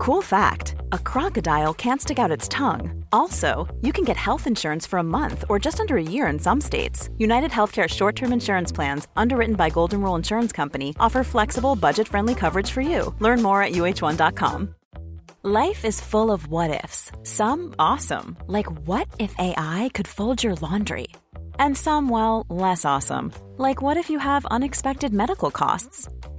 Cool fact a crocodile can't stick out its tongue. Also, you can get health insurance for a month or just under a year in some states. United Healthcare short term insurance plans, underwritten by Golden Rule Insurance Company, offer flexible, budget friendly coverage for you. Learn more at uh1.com. Life is full of what ifs, some awesome, like what if AI could fold your laundry? And some, well, less awesome, like what if you have unexpected medical costs?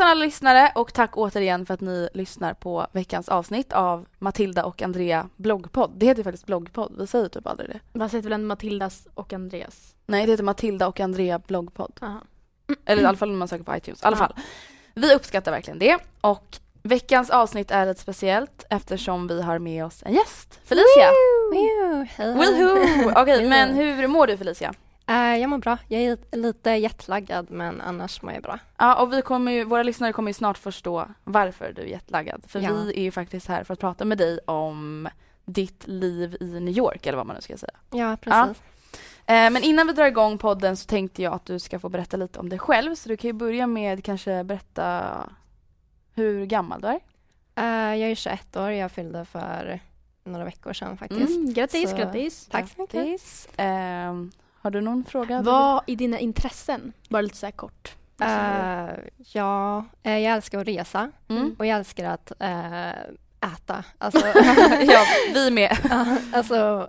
Alla lyssnare och tack återigen för att ni lyssnar på veckans avsnitt av Matilda och Andrea bloggpodd. Det heter faktiskt bloggpodd, vi säger typ aldrig det. Vad heter väl en Matildas och Andreas? Nej, det heter Matilda och Andrea bloggpodd. Aha. Eller i alla fall om man söker på iTunes. I alla fall. Vi uppskattar verkligen det och veckans avsnitt är ett speciellt eftersom vi har med oss en gäst, Felicia. Woohoo! Okej, Woo. men hur mår du Felicia? Eh, jag mår bra. Jag är lite jetlaggad men annars mår jag bra. Ja, och vi kommer ju, våra lyssnare kommer ju snart förstå varför du är jetlaggad. För Ja. vi är ju faktiskt här för att prata med dig om ditt liv i New York, eller vad man nu ska säga. Ja, precis. Eh, men innan vi drar igång podden så tänkte jag att du ska få berätta lite om dig själv. Så du kan ju börja med kanske berätta hur gammal du är. Eh, jag är 21 år. Jag fyllde för några veckor sedan faktiskt. Mm, grattis, Så- grattis. Tack så mycket. Grattis. Har du någon fråga? Vad är dina intressen? Bara lite så här kort. Eh, ja, eh, jag älskar att resa Mm. och jag älskar att eh, äta. Alltså, ja, vi med. Ja, alltså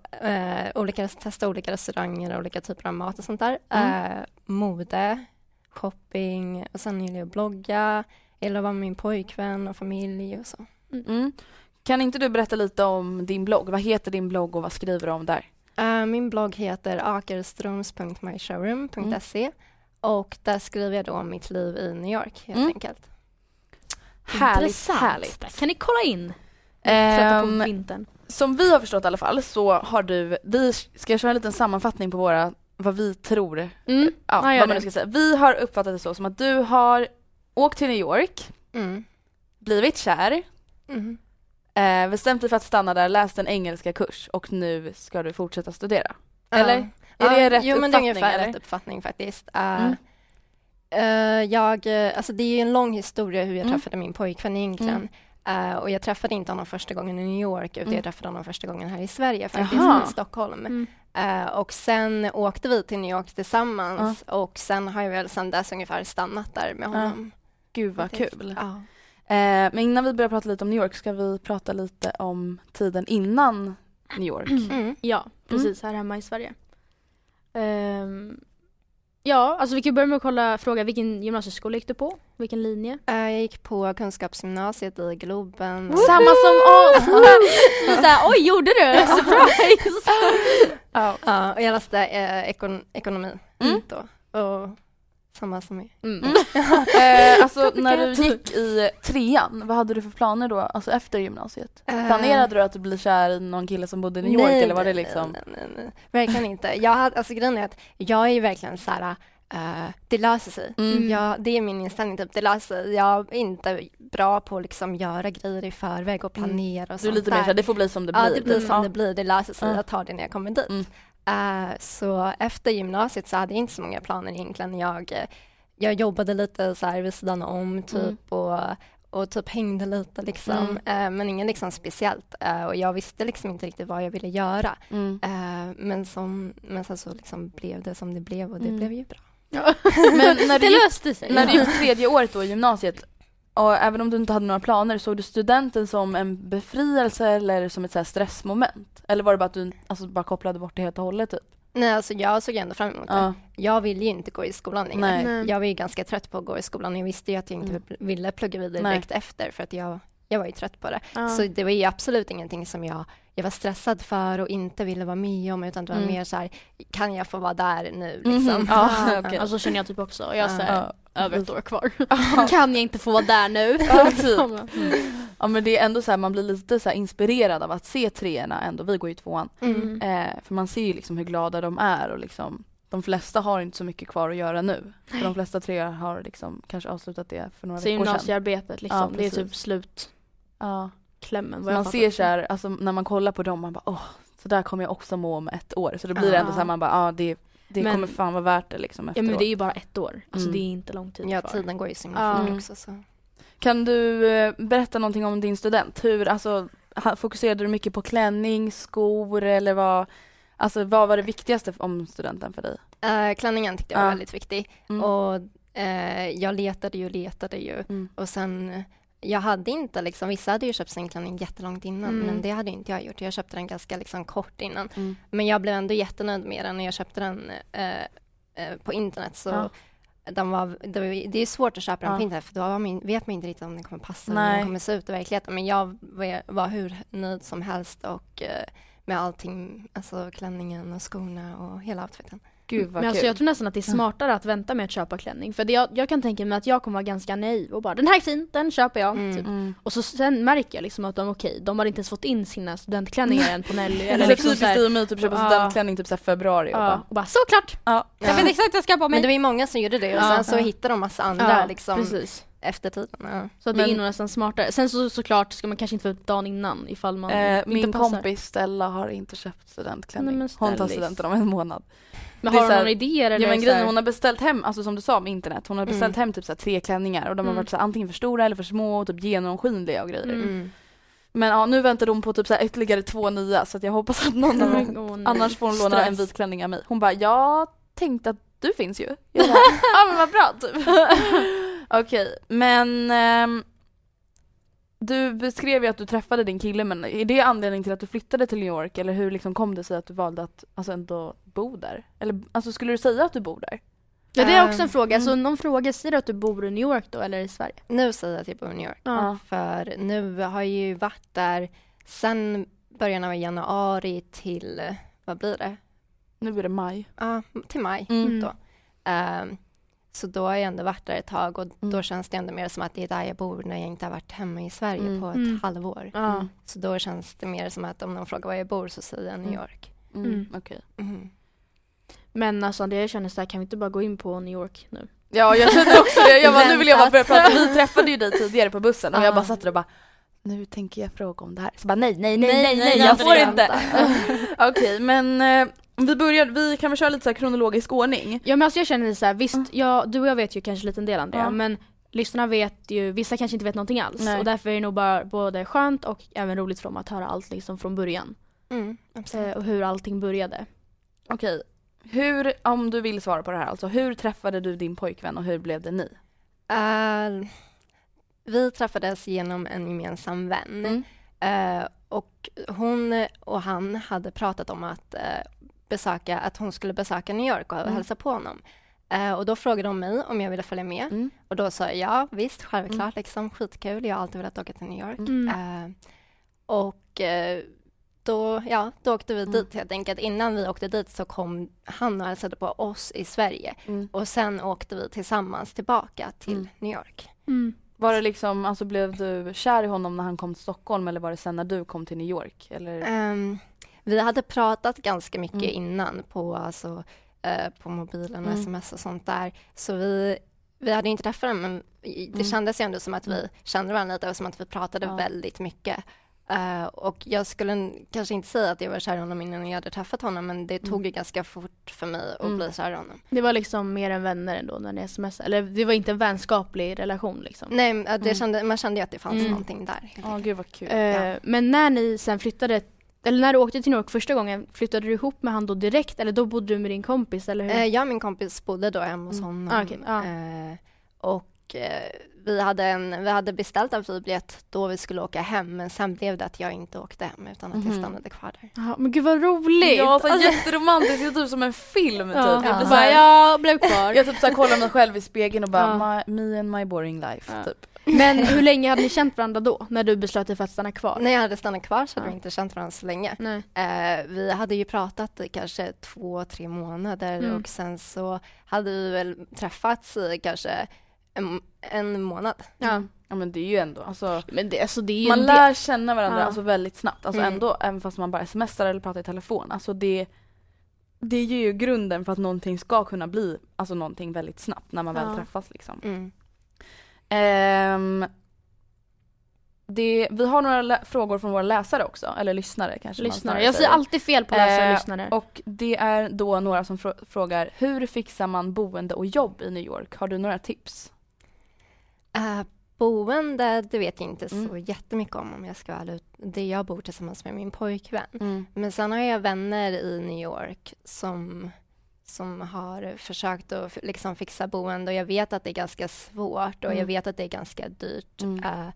olika, testa olika restauranger och olika typer av mat och sånt där. Mm. Mode, shopping och sen gillar jag att blogga. Jag gillar att vara med min pojkvän och familj och så. Mm. Kan inte du berätta lite om din blogg? Vad heter din blogg och vad skriver du om där? Eh, min blogg heter akerstroms.myshowroom.se och där skriver jag då om mitt liv i New York helt Mm. enkelt. Härligt, Intressant. härligt. Kan ni kolla in? Trötta på vintern. som vi har förstått i alla fall så har du, vi ska köra en liten sammanfattning på våra, vad vi tror, Mm. ja, Ja, gör vad man nu ska säga. Vi har uppfattat det så som att du har åkt till New York, Mm. blivit kär, Mm. Eh, bestämt dig för att stanna där, läst en engelska kurs och nu ska du fortsätta studera. Eller? Ja. Är det Ja, rätt jo, men det är uppfattning, rätt uppfattning faktiskt. Eh, Mm. eh, jag, eh, alltså det är ju en lång historia hur jag Mm. träffade min pojkvän egentligen. Eh, och jag träffade inte honom första gången i New York utan Mm. jag träffade honom första gången här i Sverige faktiskt, i Stockholm. Mm. Och sen åkte vi till New York tillsammans och sen har jag väl sen dess ungefär stannat där med honom. Gud vad kul. Eh, men innan vi börjar prata lite om New York ska vi prata lite om tiden innan New York. Mm. Ja, precis. Här hemma i Sverige. Ehm, ja, alltså vi kan börja med att kolla, fråga vilken gymnasieskola gick du på? Vilken linje? Eh, jag gick på Kunskapsgymnasiet i Globen. Samma som oss! Såhär, oj gjorde du? Surprise! ja. Ja, och jag läste eh, ekon- ekonomi Mm. då. Och samma som i. Mm. Eh, alltså när du gick i trean, vad hade du för planer då, alltså efter gymnasiet? Planerade du att du blir kär i någon kille som bodde i New York Nej, eller var det liksom? Nej, nej, nej. Verkligen inte. Jag hade, alltså grejen är att jag är verkligen så här, eh, det löser sig. Mm. Jag, det är min inställning, typ, det löser sig. Jag är inte bra på att liksom göra grejer i förväg och planera och Du är sånt lite mer såhär, det får bli som det blir. Ja, det blir som Ja. det blir. Det löser sig. Ja. Jag tar det när jag kommer dit. Eh, så efter gymnasiet så hade jag inte så många planer egentligen. Jag, jag jobbade lite så här vid sidan om typ Mm. och, och typ hängde lite liksom, Mm. eh, men inget liksom speciellt. Eh, och jag visste liksom inte riktigt vad jag ville göra. Mm. Men, som, men sen så liksom blev det som det blev och det Mm. blev ju bra. Men när du det löste sig. När du gick tredje året då i gymnasiet, och även om du inte hade några planer, såg du studenten som en befrielse eller som ett så här stressmoment? Eller var det bara att du alltså, bara kopplade bort det helt och hållet? Typ? Nej, alltså jag såg ändå fram emot det. Ja. Jag ville ju inte gå i skolan längre. Nej. Nej. Jag var ju ganska trött på att gå i skolan. Jag visste ju att jag inte Mm. ville plugga vidare Nej. direkt efter för att jag, jag var ju trött på det. Ja. Så det var ju absolut ingenting som jag, jag var stressad för och inte ville vara med om utan det var Mm. mer så här, kan jag få vara där nu liksom? Mhm. Ja, Ja, okej. alltså känner jag typ också. Jag har så Ja. över ett år kvar. kan jag inte få vara där nu? Ja, typ. Mm. Ja men det är ändå så här, man blir lite så här inspirerad av att se treorna ändå, vi går ju tvåan. Mm. Eh, för man ser ju liksom hur glada de är och liksom de flesta har inte så mycket kvar att göra nu. För de flesta treor har liksom kanske avslutat det för några Så veckor sedan. gymnasiearbetet liksom, Ja, det är typ slutklämmen. Ja. Jag man ser så här, alltså när man kollar på dem, man bara åh, så där kommer jag också må om ett år. Så då blir det Ja. ändå så här, man bara ja det, det Men- kommer fan vara värt det liksom Ja efteråt. men det är ju bara ett år. Alltså Mm. det är inte lång tid Ja, kvar. tiden går ju så himla Ja. fort Mm. också. Så. Kan du eh, berätta någonting om din student? Hur, alltså, fokuserade du mycket på klänning, skor eller vad, alltså vad var det viktigaste om studenten för dig? Eh, klänningen tyckte jag var Ja. väldigt viktig Mm. och eh, jag letade ju och letade ju Mm. och sen jag hade inte liksom, vissa hade ju köpt sin klänning jättelångt innan Mm. men det hade inte jag gjort. Jag köpte den ganska liksom kort innan. Mm. Men jag blev ändå jättenöjd med den när jag köpte den eh, eh, på internet. Så Ja. var, det, det är svårt att köpa den Ja. på internet för då man, vet man inte riktigt om den kommer passa eller hur Nej. den kommer se ut i verkligheten. Men jag var, var hur nöjd som helst och eh, med allting, alltså klänningen och skorna och hela outfiten. Gud vad Men alltså kul. jag tror nästan att det är smartare att vänta med att köpa klänning. För det jag, jag kan tänka mig att jag kommer vara ganska naiv och bara den här är fin, den köper jag. Mm. Typ. Mm. Och så sen märker jag liksom att de okej, de har inte ens fått in sina studentklänningar än på Nelly. Eller liksom typiskt mig, typ köpa studentklänning typ så februari och ja, bara, och bara såklart! ja. Jag vet exakt vad jag ska ha på mig. Men det var ju många som gjorde det och sen så hittade de massa andra ja, liksom precis. Efter tiden. Ja. Så att Men- det är nog nästan smartare. Sen så såklart ska man kanske inte få ut dagen innan ifall man Eh, inte min passar. kompis Stella har inte köpt studentklänning. Nej, hon tar studenten om en månad. Men har hon några idéer eller? Ja men grejen hon har beställt hem, alltså som du sa med internet, hon har beställt hem typ så tre klänningar och de har Mm. varit så här, antingen för stora eller för små och typ genomskinliga och grejer. Mm. Mm. Men ja nu väntar de på typ så här ytterligare två nya så att jag hoppas att någon av dem, annars får hon låna Stress. en vit klänning av mig. Hon bara, jag tänkte att du finns ju. Ja men vad bra typ. Okej, men ehm, du beskrev ju att du träffade din kille men är det anledningen till att du flyttade till New York eller hur liksom kom det sig att du valde att alltså ändå bo där? Eller alltså skulle du säga att du bor där? Ja det är också en Ehm, fråga. mm. Så någon fråga, säger du att du bor i New York då eller i Sverige? Nu säger jag att jag bor i New York. Ja. För nu har jag ju varit där sen början av januari till, vad blir det? Nu är det maj. Ja, till maj Mm. då. Ehm, så då har jag ändå varit där ett tag och Mm. då känns det ändå mer som att det är där jag bor när jag inte har varit hemma i Sverige Mm. på ett Mm. halvår. Ja. Så då känns det mer som att om någon frågar var jag bor så säger jag New Mm. York. Mm. Mm. Okej. Mhm. Men alltså det jag känner så här, kan vi inte bara gå in på New York nu? Ja jag kände också det, jag bara, nu vill jag bara börja prata, vi träffade ju dig tidigare på bussen och jag Ja. bara satt där och bara nu tänker jag fråga om det här. Så bara nej, nej, nej, Nej, nej, nej, nej, jag får inte. Okej, men vi börjar, vi kan väl köra lite så här kronologisk ordning. Ja men alltså jag känner så här, visst, ja, du och jag vet ju kanske lite en del Andrea, Ja. men lyssnarna vet ju, vissa kanske inte vet någonting alls. Nej. Och därför är det nog bara både skönt och även roligt för dem att höra allt liksom från början. Mm, absolut. Eh, och hur allting började. Okej, hur, om du vill svara på det här alltså, hur träffade du din pojkvän och hur blev det ni? Eh, vi träffades genom en gemensam vän. Mm. Eh, och hon och han hade pratat om att eh, besöka, att hon skulle besöka New York och Mm. hälsa på honom. Eh, och då frågade de mig om jag ville följa med. Mm. Och då sa jag ja, visst, självklart, liksom, skitkul. Jag har alltid velat åka till New York. Mm. Eh, och eh, då, ja, då åkte vi Mm. dit helt enkelt. Innan vi åkte dit så kom han och hälsade på oss i Sverige. Mm. Och sen åkte vi tillsammans tillbaka till Mm. New York. Var det liksom, alltså blev du kär i honom när han kom till Stockholm eller var det sen när du kom till New York? Eller? Ehm, vi hade pratat ganska mycket Mm. innan på, alltså, eh, på mobilen och Mm. sms och sånt där. Så vi, vi hade inte träffat varandra men det Mm. kändes ju ändå som att vi kände varandra lite och som att vi pratade Ja. väldigt mycket. Eh, och jag skulle kanske inte säga att jag var kär i honom innan jag hade träffat honom men det tog ju ganska fort för mig att Mm. bli kär i honom. Det var liksom mer än vänner ändå när ni smsade? Eller det var inte en vänskaplig relation liksom? Nej, det Mm. kände, man kände ju att det fanns Mm. någonting där. Ja, enkelt. gud vad kul. Eh, Men när ni sen flyttade, eller när du åkte till New York första gången, flyttade du ihop med han då direkt eller då bodde du med din kompis eller hur? Eh, jag och min kompis bodde då hemma hos Mm. honom. Ah, okej, ja. Eh, och eh, vi, hade en, vi hade beställt en flygbiljett då vi skulle åka hem men sen blev det att jag inte åkte hem utan att jag Mhm. stannade kvar där. Ja, men gud vad roligt! Ja, så Alltså, jätteromantiskt, det är typ som en film typ. ja. Jag, Jag så här, jag blev kvar. jag typ så här kollar mig själv i spegeln och bara Ja. my, me and my boring life Ja. typ. Men hur länge hade ni känt varandra då? När du beslöt dig för att stanna kvar? När jag hade stannat kvar så hade Ja. vi inte känt varandra så länge. Nej. Eh, vi hade ju pratat i kanske två, tre månader Mm. och sen så hade vi väl träffats i kanske en, en månad. Ja. Ja men det är ju ändå, alltså Men det, alltså det är ju man lär känna varandra Ja. alltså väldigt snabbt, alltså Mm. ändå, även fast man bara smsar eller pratar i telefon, alltså det det ger ju grunden för att någonting ska kunna bli, alltså någonting väldigt snabbt när man väl Ja. träffas liksom. Mm. Ehm, det, vi har några frågor från våra läsare också, eller lyssnare kanske lyssnare. Jag säger alltid fel på läsare och Eh, lyssnare. Och det är då några som frå- frågar, hur fixar man boende och jobb i New York? Har du några tips? Eh, boende, det vet jag inte så Mm. jättemycket om om jag ska vara ärlig. Det jag bor tillsammans med min pojkvän. Mm. Men sen har jag vänner i New York som, som har försökt att liksom fixa boende och jag vet att det är ganska svårt och Mm. jag vet att det är ganska dyrt. Mm. Eh,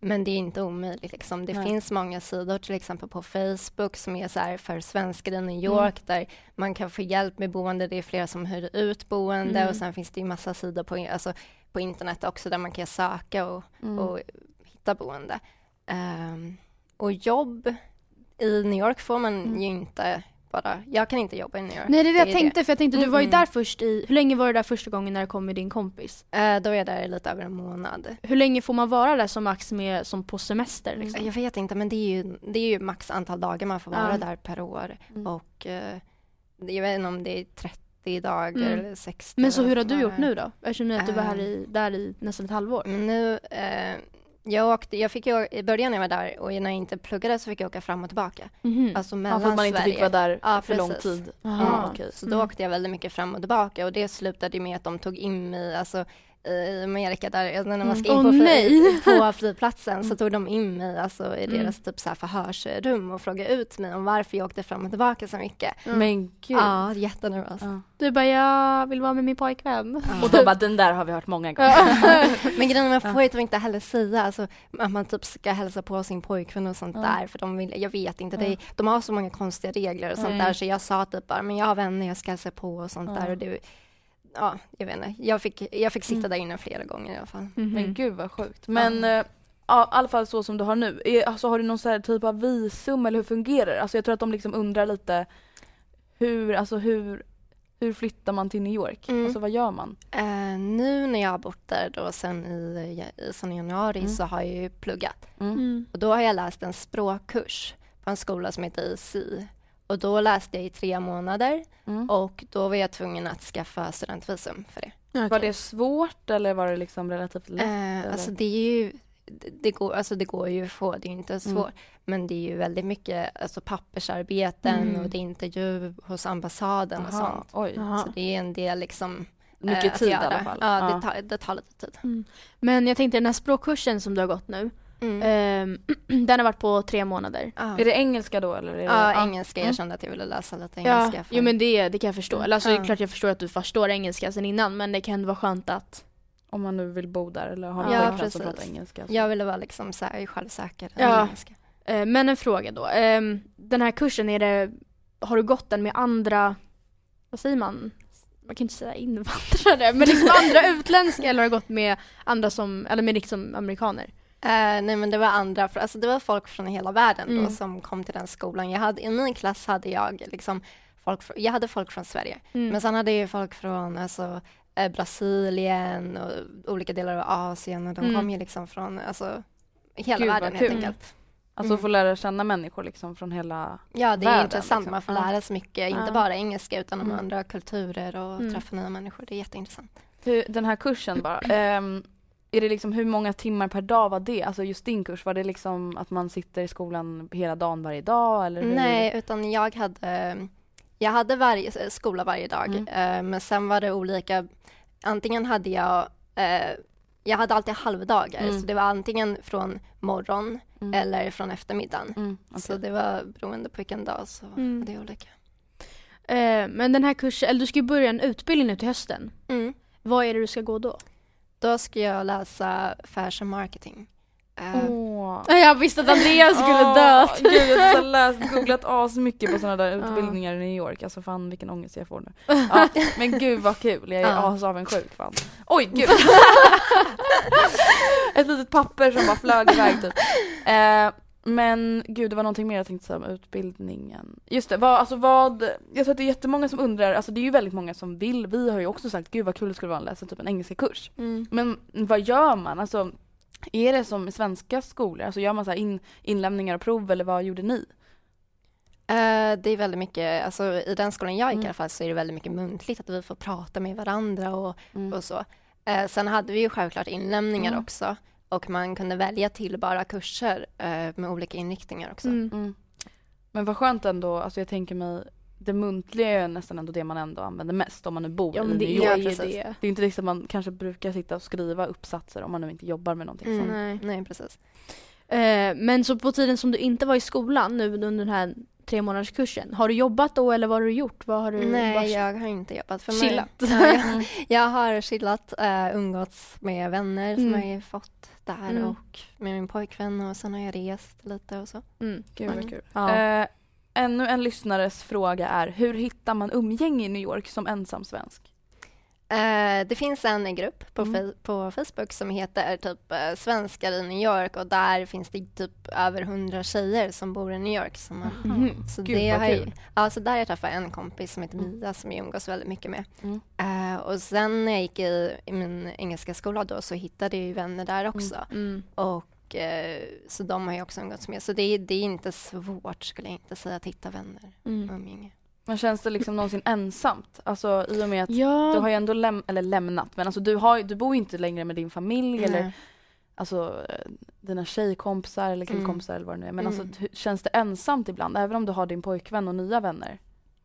men det är inte omöjligt. Liksom. Det Nej. finns många sidor, till exempel på Facebook, som är så här för svenskar i New Mm. York, där man kan få hjälp med boende. Det är flera som hyr ut boende Mm. och sen finns det ju massa sidor på, alltså, på internet också där man kan söka och, Mm. och hitta boende. Ehm, och jobb i New York får man Mm. ju inte bara, jag kan inte jobba i New York. Nej det är det jag tänkte för jag tänkte du var ju Mm. där först i, hur länge var du där första gången när du kom med din kompis? Eh, då är jag där i lite över en månad. Hur länge får man vara där som max med, som på semester liksom? Jag vet inte, men det är ju, det är ju max antal dagar man får vara Ja. där per år. Mm. Och eh, jag vet inte om det är 30 dagar Mm. eller 60. Men så hur har du det gjort nu då? Eftersom att du var här Eh. i, där i nästan ett halvår. Men nu, eh, jag, åkte, jag fick ju, i början när jag var där och när jag inte pluggade så fick jag åka fram och tillbaka. Mhm. Alltså Ja, mellan för att man inte Sverige. fick vara där Ja, för lång precis. tid. Aha. Ja, okej. Så då Mm. åkte jag väldigt mycket fram och tillbaka och det slutade med att de tog in mig, alltså i Amerika där, när man ska in Mm. på, fly, på flygplatsen så tog de in mig alltså, i Mm. deras typ så här förhörsrum och frågade ut mig om varför jag åkte fram och tillbaka så mycket. Men gud. Ja, jättenervös. Ja. Du bara, jag vill vara med min pojkvän. Och de bara, den där har vi hört många gånger. Men grejen är, man får ju typ inte heller säga alltså, att man typ ska hälsa på sin pojkvän och sånt Ja. där för de vill, jag vet inte, Ja. det, de har så många konstiga regler och sånt Mm. där så jag sa typ bara, men jag har vänner jag ska hälsa på och sånt Ja. där och det, ja, jag vet inte, jag fick, jag fick sitta Mm. där inne flera gånger i alla fall. Mhm. Men gud vad sjukt. Men eh, ja, i alla fall så som du har nu. Alltså, har du någon så här typ av visum eller hur fungerar det? Alltså, jag tror att de liksom undrar lite hur, alltså hur, hur flyttar man till New York? Mm. Alltså vad gör man? Eh, nu när jag har bott där då sen i, i sen januari Mm. så har jag ju pluggat Mm. Mm. och då har jag läst en språkkurs på en skola som heter IC och då läste jag i tre månader Mm. och då var jag tvungen att skaffa studentvisum för det. Var Okej. det svårt eller var det liksom relativt lätt? Eh, alltså det är ju det- går, alltså det går ju att få, det är ju inte svårt. Mm. Men det är ju väldigt mycket alltså pappersarbeten Mm. och det är intervju hos ambassaden och Aha, sånt. Oj. Så det är en del liksom mycket eh, tid i alla fall. Ja, Ja. Det, tar, det tar lite tid. Men jag tänkte den här språkkursen som du har gått nu, Mm. ehm, den har varit på tre månader. Ja. Är det engelska då eller? Är det, Ja, engelska. Jag Mm. kände att jag ville läsa lite Ja, engelska. för- jo men det, det kan jag förstå. Eller alltså, det är Ja. klart jag förstår att du förstår engelska sen innan men det kan vara skönt att Om man nu vill bo där eller har Ja, en pojkvän som precis. pratar engelska. så. Jag ville vara liksom så här självsäker. i Ja. engelska. Eh, Men en fråga då. Ehm, Den här kursen, är det, har du gått den med andra, vad säger man? Man kan inte säga invandrare, men liksom andra utländska eller har du gått med andra som, eller med liksom amerikaner? Eh, nej men det var andra, alltså det var folk från hela världen Mm. då som kom till den skolan. Jag hade, I min klass hade jag liksom folk, jag hade folk från Sverige. Mm. Men sen hade jag folk från alltså, eh, Brasilien och olika delar av Asien och de Mm. kom ju liksom från alltså, hela Gud, världen helt enkelt. Alltså Mm. få lära känna människor liksom från hela... Ja det är Världen, intressant, liksom. man får lära sig mycket, inte bara engelska utan om Mm. andra kulturer och Mm. träffa nya människor. Det är jätteintressant. Den här kursen bara. ehm, är det liksom hur många timmar per dag var det? Alltså just din kurs, var det liksom att man sitter i skolan hela dagen varje dag eller? Hur? Nej, utan jag hade, jag hade varje, skola varje dag, Mm. eh, men sen var det olika. Antingen hade jag, eh, jag hade alltid halvdagar, Mm. så det var antingen från morgon Mm. eller från eftermiddagen. Mm, okej. Så det var beroende på vilken dag så Mm. det är olika. Eh, men den här kursen, eller du ska ju börja en utbildning nu till hösten. Mm. Vad är det du ska gå då? Då ska jag läsa fashion marketing. Eh, Åh. Jag visste att Andreas skulle Åh, dö. Gud, jag har läst, googlat as mycket på sådana där utbildningar i New York. Alltså fan vilken ångest jag får nu. Ja, men gud vad kul, jag är Ja. asavundsjuk fan. Oj gud! Ett litet papper som bara flög iväg typ. Eh, men gud det var någonting mer jag tänkte säga om utbildningen. Just det, vad, alltså vad, jag tror att det är jättemånga som undrar, alltså det är ju väldigt många som vill, vi har ju också sagt gud vad kul det skulle vara att läsa typ en engelska kurs. Mm. Men vad gör man? Alltså, är det som i svenska skolor? Alltså gör man så in, inlämningar och prov eller vad gjorde ni? Eh, det är väldigt mycket, alltså i den skolan jag gick Mm. i alla fall så är det väldigt mycket muntligt, att vi får prata med varandra och, Mm. och så. Eh, sen hade vi ju självklart inlämningar Mm. också och man kunde välja till bara kurser eh, med olika inriktningar också. Mm. Mm. Men vad skönt ändå, alltså jag tänker mig det muntliga är nästan ändå det man ändå använder mest om man nu bor Ja i men New det York. är Ja, ju precis. det. Det är inte liksom man kanske brukar sitta och skriva uppsatser om man nu inte jobbar med någonting Mm. sånt. Nej. Nej, precis. Eh, men så på tiden som du inte var i skolan nu under den här tre månaders kursen, har du jobbat då eller vad har du gjort? Vad har du Nej, jag har inte jobbat för mig. chillat? Ja, jag, Mm. jag har chillat, uh, umgåtts med vänner som Mm. jag har fått där Mm. och med min pojkvän och sen har jag rest lite och så. Mm. Gud vad Mm. kul. Ja. Eh, ännu en lyssnares fråga är, hur hittar man umgänge i New York som ensam svensk? Eh, det finns en grupp på, Mm. på Facebook som heter typ eh, Svenskar i New York och där finns det typ över hundra tjejer som bor i New York. Som har, Mhm. så Gud, det vad har, kul. ja, så där jag träffade en kompis som heter Mm. Mia som jag umgås väldigt mycket med. Mm. Eh, och sen när jag gick i, i min engelska skola då så hittade jag ju vänner där också. Mm. Och så de har jag också umgåtts med. Så det, är- det är inte svårt skulle jag inte säga att hitta vänner och Mm. umgänge. Men känns det liksom någonsin ensamt? Alltså i och med att Ja, du har ju ändå läm- eller lämnat, men alltså du, har, du bor ju inte längre med din familj eller Nej. alltså eh, dina tjejkompisar eller killkompisar eller vad det nu är. Men Mm. alltså känns det ensamt ibland även om du har din pojkvän och nya vänner?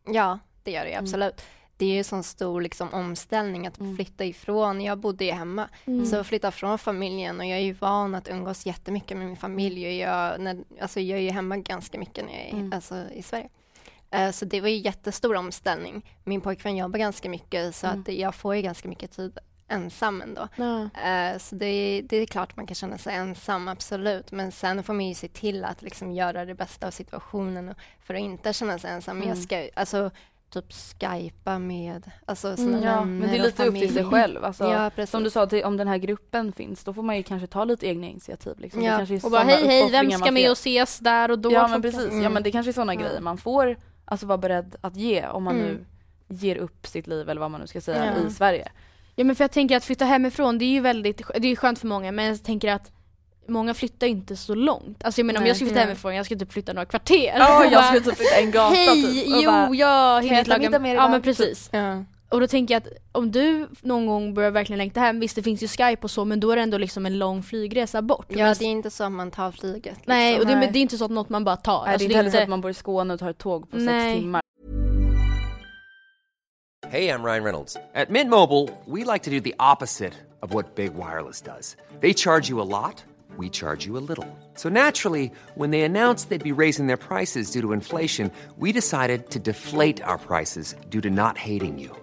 Ja, det gör det ju Mm. absolut. Det är ju en sån stor liksom, omställning att Mm. flytta ifrån. Jag bodde ju hemma, Mm. så att flytta från familjen och jag är ju van att umgås jättemycket med min familj och jag, när, alltså, jag är ju hemma ganska mycket när jag är Mm. alltså, i Sverige. Eh, Så det var ju jättestor omställning. Min pojkvän jobbar ganska mycket så Mm. att jag får ju ganska mycket tid ensam ändå. Ja. Eh, Så det, det är klart man kan känna sig ensam, absolut. Men sen får man ju se till att liksom göra det bästa av situationen för att inte känna sig ensam. Men Jag Mm. ska alltså typ skypa med alltså, sina Mm, Ja, vänner men det är lite upp till sig själv. Alltså, Ja, som du sa, till, om den här gruppen finns, då får man ju kanske ta lite egna initiativ. Liksom. Ja, är Och bara hej hej, vem ska med och ses där och då? Ja men precis, ja Mm. men det kanske är sådana Ja. grejer man får alltså vara beredd att ge om man Mm. nu ger upp sitt liv eller vad man nu ska säga Ja. i Sverige. Ja men för jag tänker att flytta hemifrån det är ju väldigt, det är skönt för många men jag tänker att Många flyttar inte så långt. Alltså jag menar om Nej. jag skulle flytta Nej. hemifrån, jag skulle typ flytta några kvarter. Ja jag skulle typ flytta en gata Hej, typ. och jo bara, jag hinner laga middag med Ja men precis. Ja. Och då tänker jag att om du någon gång börjar verkligen längta hem, visst det finns ju Skype och så men då är det ändå liksom en lång flygresa bort. ja, Men- det är inte så att man tar flyget. Liksom. Nej och det, det är inte så att något man bara tar. Nej, det Alltså, är inte heller så att man bor i Skåne och tar ett tåg på Nej. sex timmar. Hey, I'm Ryan Reynolds. At Mint Mobile, we like to do the opposite of what Big Wireless does. They charge you a lot, we charge you a little. So naturally, when they announced they'd be raising their prices due to inflation, we decided to deflate our prices due to not hating you.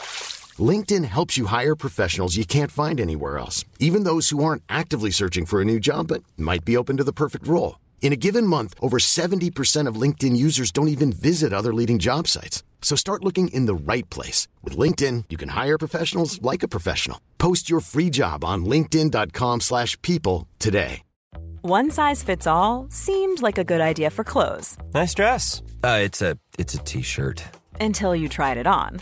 LinkedIn helps you hire professionals you can't find anywhere else, even those who aren't actively searching for a new job but might be open to the perfect role. In a given month, over 70% of LinkedIn users don't even visit other leading job sites. So start looking in the right place. With LinkedIn, you can hire professionals like a professional. Post your free job on linkedin.com/people slash people today. One size fits all seemed like a good idea for clothes Nice dress. Uh, it's a it's a t-shirt. until you tried it on.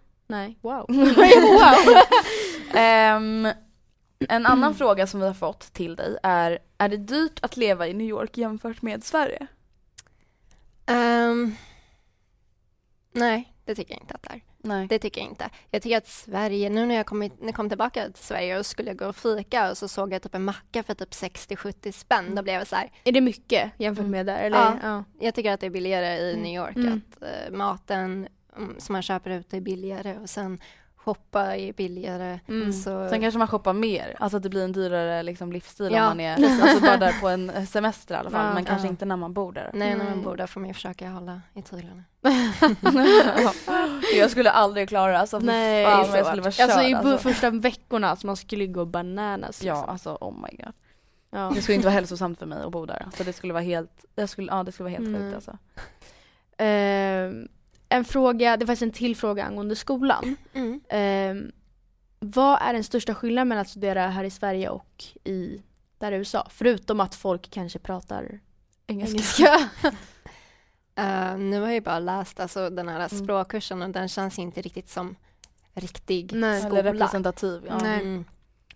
Nej. Wow. wow. Ehm, en annan fråga som vi har fått till dig är, är det dyrt att leva i New York jämfört med Sverige? Ehm, nej, det tycker jag inte att det är. Nej. Det tycker jag inte. Jag tycker att Sverige, nu när jag kom, när jag kom tillbaka till Sverige och skulle gå och fika och så såg jag typ en macka för typ 60-70 spänn. Då blev jag så här, Är det mycket jämfört med där? Eller? Ja. Ja. jag tycker att det är billigare i Mm. New York. Mm. Att eh, maten mm, som man köper ute är billigare och sen shoppa är billigare. Mm. Så, Sen kanske man shoppar mer, alltså att det blir en dyrare liksom, livsstil Ja. om man är alltså bara där på en semester i alla fall, Ja. men kanske Ja. inte när man bor där. nej, när man Nej. bor där får man ju försöka hålla i tyglarna. jag skulle aldrig klara det, alltså Nej, fan, jag skulle vara svårt. Alltså i alltså. första veckorna, alltså man skulle gå bananas. Ja, liksom. alltså oh my god. Ja. Det skulle inte vara hälsosamt för mig att bo där. Alltså det skulle vara helt, jag skulle, ja det skulle vara helt Nej. sjukt alltså. Ehm, en fråga, det var faktiskt en till fråga angående skolan. Mm. Ehm, vad är den största skillnaden mellan att studera här i Sverige och i där i USA? Förutom att folk kanske pratar Engelska. engelska. Eh, nu har jag ju bara läst alltså, den här Mm. språkkursen och den känns inte riktigt som riktig Nej. skola. Eller representativ. Ja. Nej. Mm.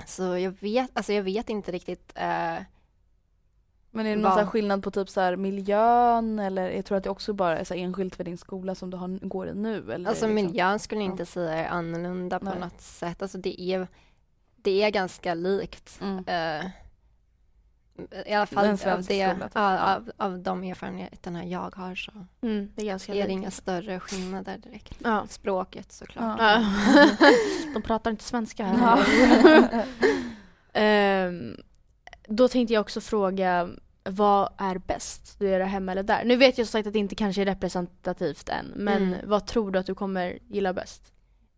Så jag vet, alltså jag vet inte riktigt. eh, Men är det någon skillnad på typ så här miljön eller jag tror att det också bara är så enskilt för din skola som du har, går i nu? Eller alltså liksom? miljön skulle jag Ja. inte säga är annorlunda på Nej. något sätt. Alltså det är, det är ganska likt. Mm. eh, I alla fall av, det, skola, typ. ja, av, av de erfarenheterna jag har så Mm, det är ganska är det inga större skillnader direkt. Ja. Språket såklart. Ja. De pratar inte svenska här. Ja. Ehm, då tänkte jag också fråga, vad är bäst? Studera hemma eller där? Nu vet jag som sagt att det inte kanske är representativt än, men Mm. vad tror du att du kommer gilla bäst?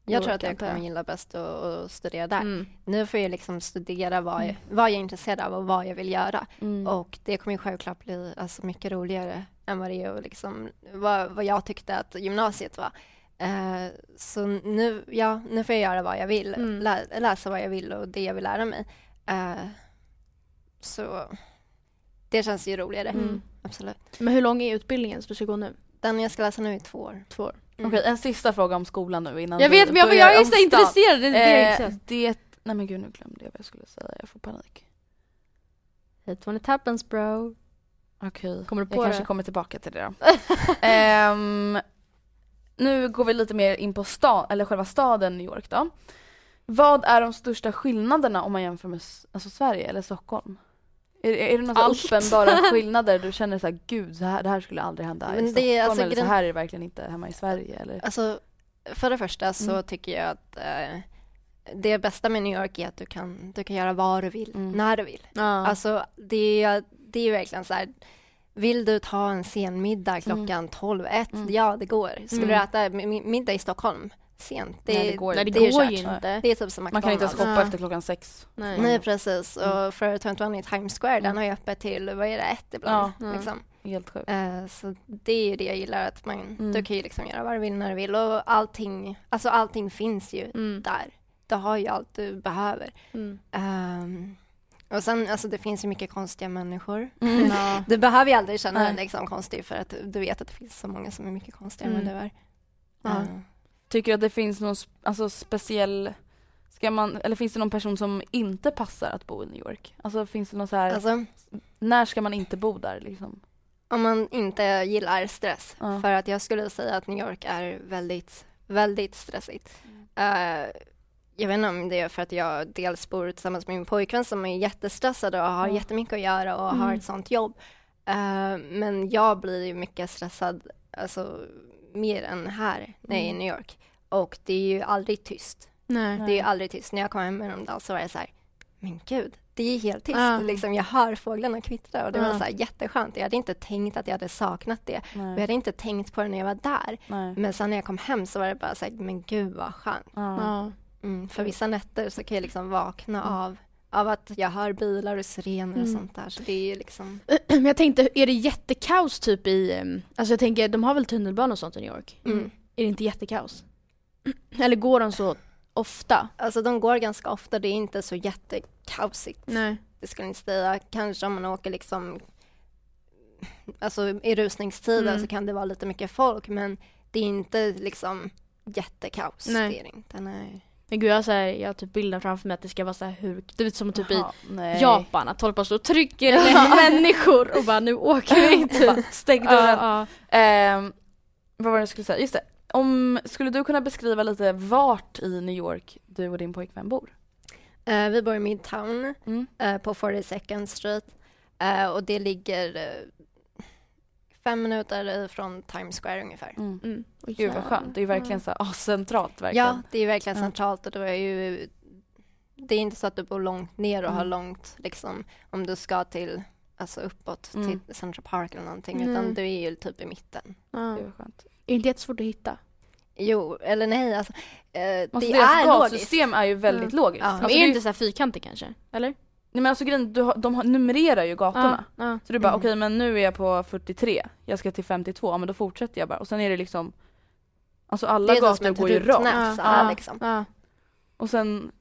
Jag tror att jag kommer gilla bäst att, att studera där. Mm. Nu får jag liksom studera vad jag, vad jag är intresserad av och vad jag vill göra. Mm. Och det kommer ju självklart bli alltså, mycket roligare än vad det är och liksom, vad, vad jag tyckte att gymnasiet var. Eh, så nu, ja, nu får jag göra vad jag vill, Mm. lä, läsa vad jag vill och det jag vill lära mig. Eh, så det känns ju roligare, Mm. absolut. Men hur lång är utbildningen som du ska gå nu? Den jag ska läsa nu är två år. Två år. Mm. Okej, en sista fråga om skolan nu innan Jag vet, men jag, jag är så intresserad. Det, det, är Eh, det, nej men gud nu glömde jag vad jag skulle säga, jag får panik. Hate when it happens bro. Okej, Kommer du jag på kanske det? kommer tillbaka till det då. Ehm, nu går vi lite mer in på stan, eller själva staden New York då. Vad är de största skillnaderna om man jämför med alltså Sverige eller Stockholm? Är, är det några Allt. uppenbara skillnader du känner så här, gud så här, det här skulle aldrig hända i Men Stockholm det är alltså eller så här är det verkligen inte hemma i Sverige eller? Alltså, för det första så Mm. tycker jag att eh, det bästa med New York är att du kan, du kan göra vad du vill, Mm. när du vill. Ja. Alltså, det är, det är verkligen så här, vill du ta en sen middag klockan Mm. 12, 1, Mm. ja det går. Skulle Mm. du äta mi- middag i Stockholm sent, det, Nej, det går Nej det inte. det är går kört. ju inte. det är typ som Man kan inte ens McDonald's. shoppa Ja. efter klockan sex. Nej. Nej precis, Mm. och för 21 i Times Square, den Mm. har ju öppet till, vad är det, ett ibland. Ja. Liksom. Helt sjukt. Eh, så det är ju det jag gillar, att man, Mm. du kan ju liksom göra vad du vill när du vill och allting, alltså allting finns ju Mm. där. Du har ju allt du behöver. Mm. Ehm, och sen, alltså det finns ju mycket konstiga människor. Mm. Ja. Du behöver ju aldrig känna dig liksom konstig för att du vet att det finns så många som är mycket konstigare Mm. än vad du är. Ja. Ehm, Tycker du att det finns någon alltså speciell, ska man, eller finns det någon person som inte passar att bo i New York? Alltså finns det någon så här, alltså, när ska man inte bo där liksom? om man inte gillar stress, Ja. för att jag skulle säga att New York är väldigt, väldigt stressigt. Eh, jag vet inte om det är för att jag dels bor tillsammans med min pojkvän som är jättestressad och har Ja. jättemycket att göra och har Mm. ett sånt jobb. Eh, men jag blir ju mycket stressad, alltså mer än här när jag är i Mm. New York. Och det är ju aldrig tyst. Nej. Det är ju aldrig tyst. När jag kom hem med dem då så var det så här, men gud, det är helt tyst. Ja. Liksom, jag hör fåglarna kvittra och det var Ja. så här jätteskönt. Jag hade inte tänkt att jag hade saknat det. Och jag hade inte tänkt på det när jag var där. Nej. Men sen när jag kom hem så var det bara så här, men gud vad skönt. Ja. Mm, för vissa nätter så kan jag liksom vakna av, av att jag hör bilar och sirener och Mm. sånt där. Så det är liksom, Men jag tänkte, är det jättekaos typ i, em, alltså jag tänker, de har väl tunnelbana och sånt i New York? mm. Är det inte jättekaos? Eller går de så ofta? Alltså de går ganska ofta, det är inte så jättekaosigt. Nej. Det skulle jag inte säga. Kanske om man åker liksom Alltså i rusningstider Mm. så kan det vara lite mycket folk men det är inte liksom jättekaos. Nej. Det är det inte. Nej. Men gud jag har, så här, jag har typ bilden framför mig att det ska vara så här hur, du vet som typ i Jaha, nej. Japan, att folk bara står och trycker människor och bara nu åker vi typ. Stäng dörren. Ja, Ehm, vad var det jag skulle säga? Just det. Om, skulle du kunna beskriva lite vart i New York du och din pojkvän bor? Eh, vi bor i Midtown Mm. eh, på 42nd Street Eh, och det ligger fem minuter ifrån Times Square ungefär. Mm. Mm. Oj, Gud vad skönt. Det är ju verkligen så ah, centralt verkligen. Ja, det är verkligen centralt och det är ju det är inte så att du bor långt ner och har Mm. långt liksom om du ska till alltså uppåt Mm. till Central Park eller någonting utan du är ju typ i mitten. Ja. Gud vad skönt. Är det inte jättesvårt att hitta? Jo, eller nej alltså eh, Alltså, det deras är logiskt. gatsystem är ju väldigt logiskt. Ja. Alltså, det är det är inte så här fyrkantigt kanske? Eller? Nej men alltså grejen, du har, de har, numrerar ju gatorna. Ja, ja. Så du bara Mm. okej men nu är jag på 43, jag ska till 52, ja, men då fortsätter jag bara. Och sen är det liksom Alltså alla gator går ju rakt. så Ja. här liksom. Ja. Och sen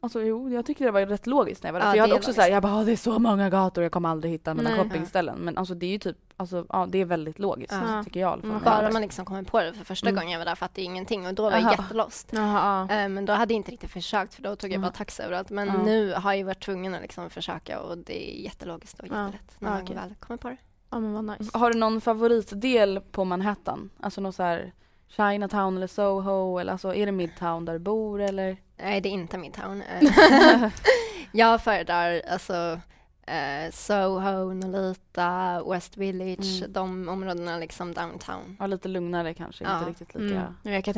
Alltså jo, jag tyckte det var rätt logiskt när jag var där. Ja, För jag hade också såhär, jag bara "Ah, det är så många gator, jag kommer aldrig hitta mina shoppingställen. Men alltså det är ju typ, alltså ja det är väldigt logiskt Ja. tycker jag. Mm. Bara man liksom kommer på det för första Mm. gången jag var där fattade jag ingenting och då var jag Aha. jättelost. Jaha, ja. Eh, Men då hade jag inte riktigt försökt för då tog jag bara Mm. taxi överallt. Men nu har jag varit tvungen att liksom försöka och det är jättelogiskt och jättelätt när man väl kommer på det. ja men vad nice. Har du någon favoritdel på Manhattan? Alltså någon så här Chinatown eller Soho eller alltså är det Midtown där du bor eller? Nej, det är inte Midtown. Eh, jag föredrar alltså eh, Soho, Nolita, West Village, Mm. de områdena liksom downtown. Ja lite lugnare kanske, Ja. inte riktigt lika Mm.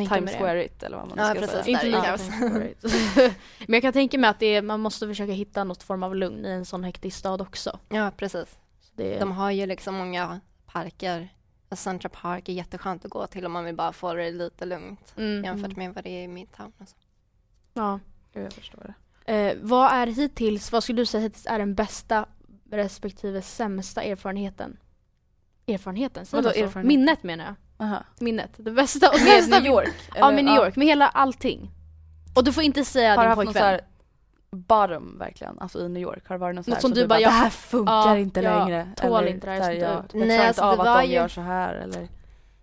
Times mig det. Square it eller vad man Ja, ska precis. säga. Inte lika. Men jag kan tänka mig att är, man måste försöka hitta något form av lugn i en sån hektisk stad också. Ja, precis. Det De har ju liksom många parker. Central Park är jätteskönt att gå till om man vill bara få det lite lugnt mm. jämfört med vad det är i Midtown. Alltså. Ja. Gud, jag förstår det. Eh, vad är hittills, vad skulle du säga hittills är den bästa respektive sämsta erfarenheten? Erfarenheten? Säger Vadå så? erfarenhet? Minnet menar jag. Aha. Minnet. Det bästa och Med sämsta New York? Ja med New York, med hela allting. Och du får inte säga Har du din haft någon så pojkvän. Bottom verkligen, alltså i New York? Har det varit något Något här som du bara, det jag- här funkar ja, inte jag längre? tål eller inte det här, jag jag, jag Nej, klarar alltså, inte av det att de ju- gör så här eller?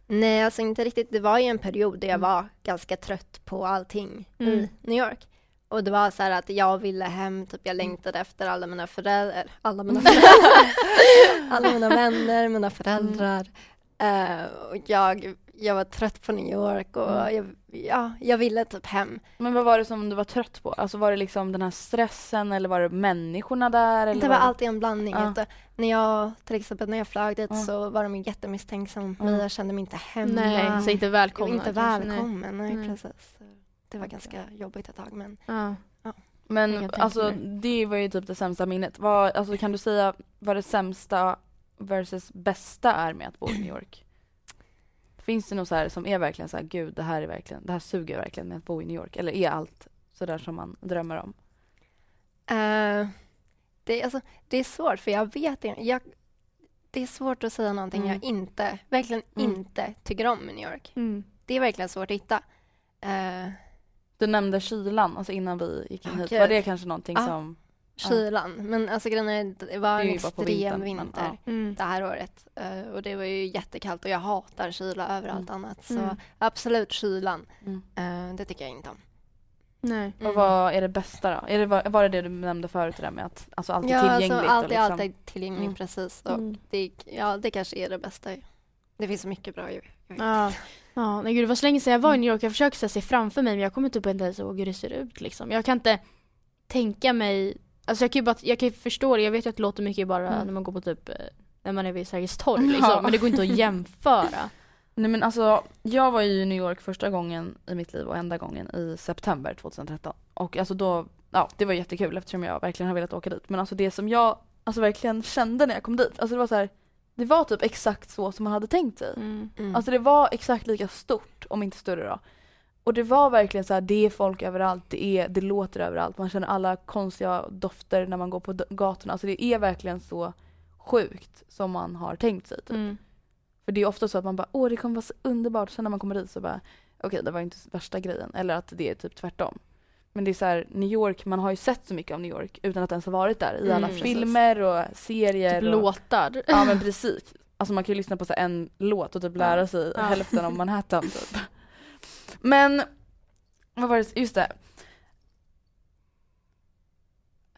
Nej, alltså inte riktigt. Det var ju en period där jag Mm. var ganska trött på allting Mm. i New York. Och det var så här att jag ville hem, typ jag längtade efter alla mina föräldrar, alla mina föräldrar, alla mina vänner, mina föräldrar. Eh, och jag, jag var trött på New York och Mm. jag, ja, jag ville typ hem. Men vad var det som du var trött på? Alltså var det liksom den här stressen eller var det människorna där? Eller Det var alltid en blandning. Ja. Att, när jag, till exempel när jag flög dit Ja. så var de jättemisstänksamma. Ja. Jag kände mig inte hemma. Nej, så inte välkomna. var inte välkommen. Nej, Nej. precis. Det var ganska jobbigt ett tag men Ja. Men alltså mig. det var ju typ det sämsta minnet. Vad, alltså kan du säga vad det sämsta versus bästa är med att bo i New York? Finns det något så här som är verkligen så här, gud det här är verkligen, det här suger verkligen med att bo i New York? Eller är allt sådär som man drömmer om? Eh, det, är- alltså, det är svårt för jag vet inte. Jag, det är svårt att säga någonting Mm. jag inte, verkligen Mm. inte tycker om i New York. Mm. Det är verkligen svårt att hitta. Eh, Du nämnde kylan, alltså innan vi gick in hit. Okej. Var det kanske någonting Ja. som... Ja. kylan. Men alltså grejen är, det var Det är en ju extrem vintern, men, vinter ja. Mm. det här året. Eh, och det var ju jättekallt och jag hatar kyla över allt annat. Så Mm. absolut kylan. Mm. Eh, det tycker jag inte om. Nej. Och vad är det bästa då? Är det, var det det du nämnde förut det där med att alltså allt är ja, tillgängligt? alltså, och allt är liksom, alltid tillgängligt Mm. precis. Och Mm. det, ja, det kanske är det bästa. Det finns så mycket bra. Vet. Ja. Ja, nej gud det var så länge sedan jag var i New York. Jag försöker se framför mig men jag kommer typ inte ens ihåg hur det ser ut liksom. Jag kan inte tänka mig, alltså jag kan ju bara, jag kan ju förstå det. Jag vet ju att det låter mycket bara Mm. när man går på typ, när man är vid Sergels torg liksom. Ja. Men det går inte att jämföra. Nej men alltså, jag var ju i New York första gången i mitt liv och enda gången i september 2013. Och alltså då, ja det var jättekul eftersom jag verkligen har velat åka dit. Men alltså det som jag alltså verkligen kände när jag kom dit, alltså det var så här, det var typ exakt så som man hade tänkt sig. Mm. Mm. Alltså det var exakt lika stort, om inte större då. Och det var verkligen så här, det är folk överallt, det, är, det låter överallt, man känner alla konstiga dofter när man går på gatorna. Alltså det är verkligen så sjukt som man har tänkt sig. Typ. Mm. För det är ofta så att man bara, åh det kommer vara så underbart, sen när man kommer dit så bara, okej det var inte värsta grejen. Eller att det är typ tvärtom. Men det är så här, New York, man har ju sett så mycket av New York utan att ens ha varit där i alla Mm, filmer och serier. Typ och, låtar. Ja men precis. Alltså man kan ju lyssna på så en låt och typ lära sig Ja. hälften om Manhattan typ. Men, vad var det, just det.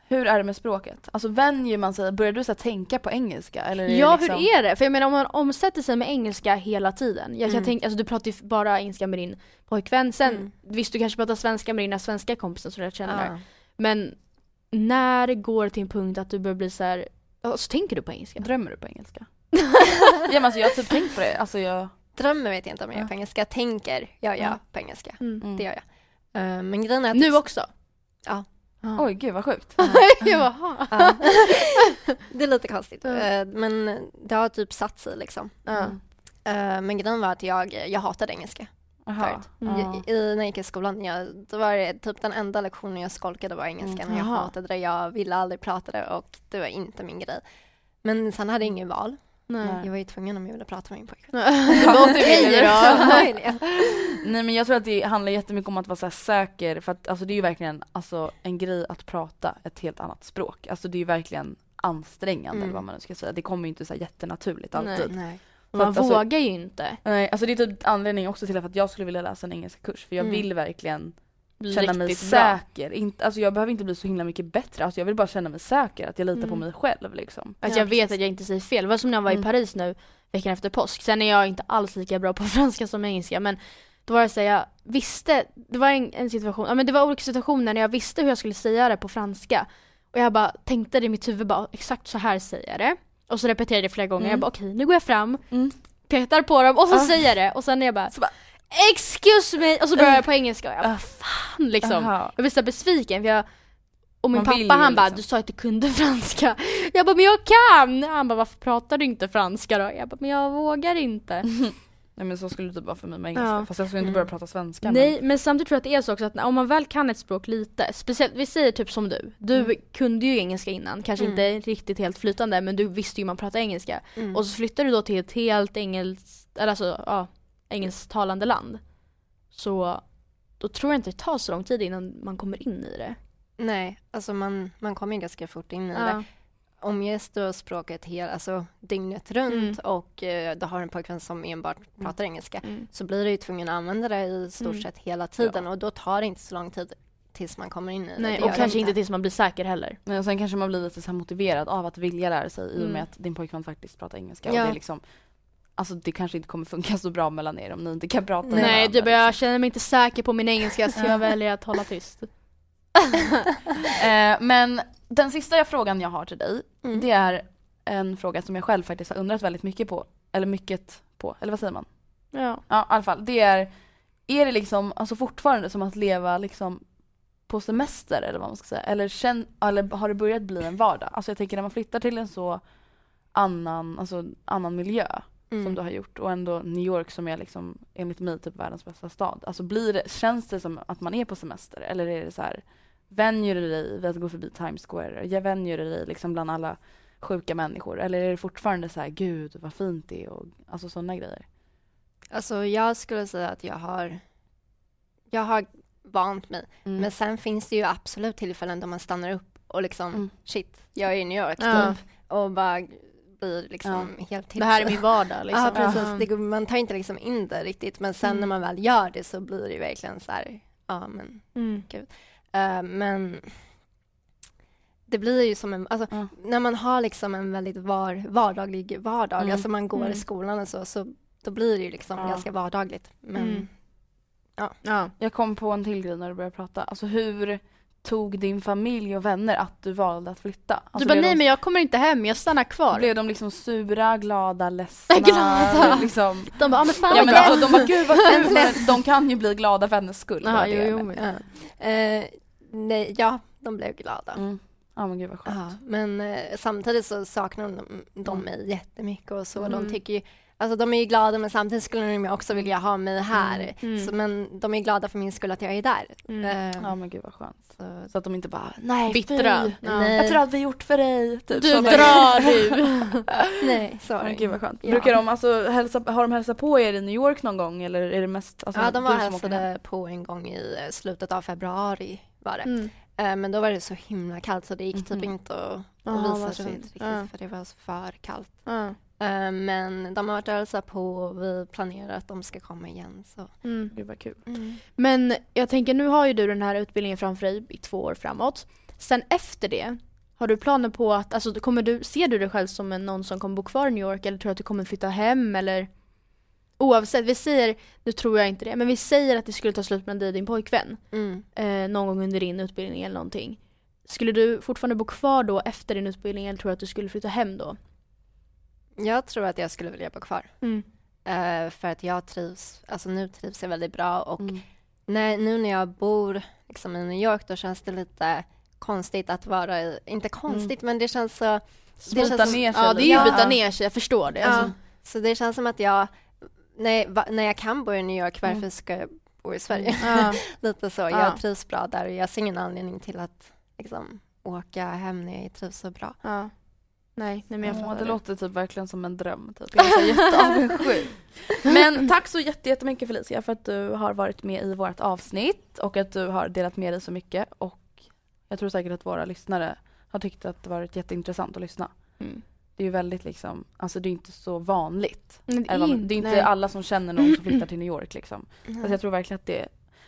Hur är det med språket? Alltså vänjer man sig, börjar du så här, tänka på engelska? Eller Ja, liksom... hur är det? För jag menar om man omsätter sig med engelska hela tiden. Jag kan Mm. tänka, alltså du pratar ju bara engelska med din pojkvän. Sen Mm. visst du kanske pratar svenska med dina svenska kompisar som du känner. Ja. Men när går det till en punkt att du börjar bli så här, alltså tänker du på engelska? Drömmer du på engelska? ja men alltså jag har typ tänkt på det, alltså jag... Drömmer vet jag inte om jag gör Ja. på engelska. Tänker gör jag Ja. på engelska. Mm. Mm. Det gör jag. Eh, men grejen är att... Nu också? Ja. Ja. Oj gud vad sjukt. Jaha. Ja. det är lite konstigt. Eh, men det har typ satt sig liksom. Ja. Eh, men grejen var att jag, jag hatade engelska. Förut. Ja. I, i, när jag gick i skolan, jag, då var det typ den enda lektionen jag skolkade var engelska. Mm. Jag hatade det, jag ville aldrig prata det och det var inte min grej. Men sen hade jag ingen val. Nej. Jag var ju tvungen om jag ville prata med min pojkvän. Nej men jag tror att det handlar jättemycket om att vara så här säker för att alltså det är ju verkligen alltså, en grej att prata ett helt annat språk. Alltså det är ju verkligen ansträngande Mm. vad man nu ska säga. Det kommer ju inte så här jättenaturligt alltid. Nej. För Man att, alltså- vågar ju inte. Nej, alltså det är typ anledningen också till att jag skulle vilja läsa en engelsk kurs för jag Mm. vill verkligen känna mig säker. Inte, alltså jag behöver inte bli så himla mycket bättre, alltså jag vill bara känna mig säker, att jag litar på Mm. mig själv liksom. Att Ja, jag vet precis. att jag inte säger fel. Det var som när jag var i Mm. Paris nu veckan efter påsk. Sen är jag inte alls lika bra på franska som engelska men då var det så här, jag visste, det var en, en situation, ja men det var olika situationer när jag visste hur jag skulle säga det på franska. Och jag bara tänkte det i mitt huvud bara exakt så här säger jag det. Och så repeterade jag det flera gånger. Mm. Jag bara okej nu går jag fram, Mm. petar på dem och så Ah. säger jag det och sen är jag bara, Så bara- excuse me och så börjar jag på engelska och jag bara Ah. fan liksom. Aha. Jag blir så besviken för jag och min Man pappa han bara, liksom. du sa att du kunde franska. Jag bara, men jag kan! Han bara, varför pratar du inte franska då? Jag bara, men jag vågar inte. Nej men så skulle det typ vara för mig med engelska, Ja. fast jag skulle inte Mm. börja prata svenska. Nej, men samtidigt tror jag att det är så också att om man väl kan ett språk lite, speciellt, vi säger typ som du, du Mm. kunde ju engelska innan, kanske Mm. inte riktigt helt flytande men du visste ju hur man pratar engelska. Mm. Och så flyttar du då till ett helt engelskt, eller alltså ja, engelsktalande land. Så då tror jag inte det tar så lång tid innan man kommer in i det. Nej, alltså man, man kommer ju ganska fort in i det. Ja. Omges du språket hela, alltså dygnet runt Mm. och eh, du har en pojkvän som enbart pratar engelska Mm. så blir du ju tvungen att använda det i stort Mm. sett hela tiden och då tar det inte så lång tid tills man kommer in i det. Nej, det. och kanske det inte tills man blir säker heller. Men sen kanske man blir lite så här motiverad av att vilja lära sig i och med Mm. att din pojkvän faktiskt pratar engelska. Ja. Och det är liksom, alltså det kanske inte kommer funka så bra mellan er om ni inte kan prata med Nej, du bara, jag liksom. känner mig inte säker på min engelska så jag väljer att hålla tyst. eh, Men den sista frågan jag har till dig, Mm. det är en fråga som jag själv faktiskt har undrat väldigt mycket på. Eller mycket på, eller vad säger man? Ja. Ja, i alla fall. Det är, är det liksom alltså fortfarande som att leva liksom på semester eller vad man ska säga? Eller, känn, eller har det börjat bli en vardag? Alltså jag tänker när man flyttar till en så annan, alltså annan miljö Mm. som du har gjort och ändå New York som är liksom enligt mig typ världens bästa stad. Alltså blir det, känns det som att man är på semester eller är det så här vänjer du dig vid att gå förbi Times Square? Jag vänjer du dig liksom bland alla sjuka människor eller är det fortfarande så här gud vad fint det är och alltså sådana grejer? Alltså jag skulle säga att jag har jag har vant mig. Mm. Men sen finns det ju absolut tillfällen då man stannar upp och liksom Mm. shit, jag är i New York Ja. typ. Och bara blir liksom helt till Det här är min vardag liksom. Ja, precis. Ja. Det, går- man tar inte liksom in det riktigt. Men sen Mm. när man väl gör det så blir det ju verkligen så här, ja men, Mm. eh, men det blir ju som en, alltså Ja. när man har liksom en väldigt var, vardaglig vardag, Mm. alltså man går Mm. i skolan och så, så då blir det ju liksom Ja. ganska vardagligt. Men Mm. Ja. Jag kom på en till grej när du började prata. Alltså hur tog din familj och vänner att du valde att flytta? Du Alltså, bara, blev nej de, men jag kommer inte hem, jag stannar kvar. Blev de liksom sura, glada, ledsna? Glada. Liksom. De bara, ah, men fan Ja, men alltså, de bara, gud vad kul. De kan ju bli glada för hennes skull. det jo, jo, men- Ja. Eh, nej, ja, de blev glada. Mm. Ja men gud vad skönt. Ja, men eh, samtidigt så saknar de, de mig jättemycket och så. De tycker ju, alltså de är ju glada men samtidigt skulle de ju också vilja ha mig här. Mm. Så, men de är glada för min skull att jag är där. Eh, Ja men gud vad skönt. så, Så att de inte bara, nej Bittra. fy. Ja. Nej. Jag tror att vi gjort för dig. Typ. Du drar du! nej, sorry. gud vad skönt. Ja. Brukar de alltså hälsa, har de hälsat på er i New York någon gång eller är det mest alltså, ja, de var hälsade på en gång i eh, slutet av februari var det. Mm. Eh, men då var det så himla kallt så det gick typ Mhm. inte att, Ah, att vad visa runt riktigt Ja. för det var för kallt. Eh, men de har varit och hälsat på och vi planerar att de ska komma igen. Så. Mm. Gud vad kul. Men jag tänker nu har ju du den här utbildningen framför dig i två år framåt. Sen efter det, har du planer på att, alltså kommer du, ser du dig själv som en, någon som kommer bo kvar i New York eller tror du att du kommer flytta hem eller? Oavsett, vi säger, nu tror jag inte det, men vi säger att det skulle ta slut med dig och din pojkvän Mm. eh, någon gång under din utbildning eller någonting. Skulle du fortfarande bo kvar då efter din utbildning eller tror du att du skulle flytta hem då? Jag tror att jag skulle vilja bo kvar. Mm. Eh, för att jag trivs, alltså nu trivs jag väldigt bra och Mm. när, nu när jag bor liksom i New York då känns det lite konstigt att vara i, inte konstigt men det känns så Smita känns- ner sig Ja det är ju Ja. byta ner sig, jag förstår det. Ja, Alltså. så det känns som att jag, när, va, när jag kan bo i New York, varför Mm. ska jag bo i Sverige? Ja. Lite så, Ja. jag trivs bra där och jag ser ingen anledning till att liksom, åka hem när jag trivs så bra. Nej, nej men jag Ja, fattar det det. låter typ verkligen som en dröm. Typ. Jag är jätteavundsjuk. Men tack så jätte- jättemycket Felicia för att du har varit med i vårt avsnitt och att du har delat med dig så mycket. Och jag tror säkert att våra lyssnare har tyckt att det varit jätteintressant att lyssna. Mm. Det är ju väldigt liksom, alltså det är inte så vanligt. Men det Eller vad man- det är inte nej. alla som känner någon som flyttar till New York liksom. Så jag tror verkligen att det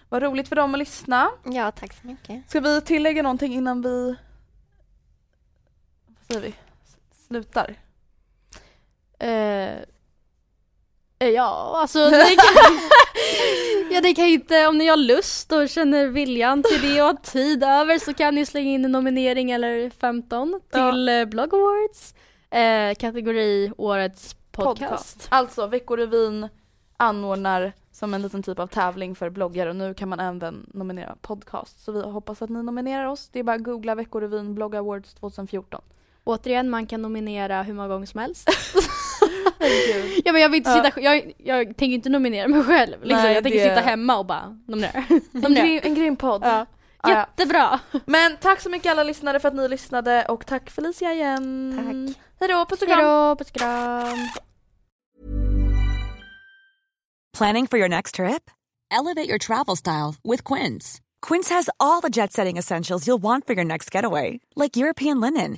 var roligt för dem att lyssna. Ja, tack så mycket. Ska vi tillägga någonting innan vi vad säger vi? Slutar? Eh, eh, ja, alltså det kan, ja, det kan inte, om ni har lust och känner viljan till det och har tid över så kan ni slänga in en nominering eller 15 till eh, Blog Awards. Eh, kategori Årets podcast. Alltså Veckorevyn anordnar som en liten typ av tävling för bloggare och nu kan man även nominera podcast. Så vi hoppas att ni nominerar oss. Det är bara att googla Veckorevyn Blog Awards 2014. Återigen, man kan nominera hur många gånger som helst. ja men jag vill inte sitta, jag, jag tänker inte nominera mig själv. Liksom. Nej, jag tänker det- sitta hemma och bara nominera. En, nominera. grym, en grym podd. Ja. Ja, ja. Jättebra! Men tack så mycket alla lyssnare för att ni lyssnade och tack Felicia igen. Tack. Hejdå, puss och kram. Hejdå, puss och kram! Planning for your next trip? Elevate your travel style with Quince. Quince has all the jet setting essentials you'll want for your next getaway, like European linen,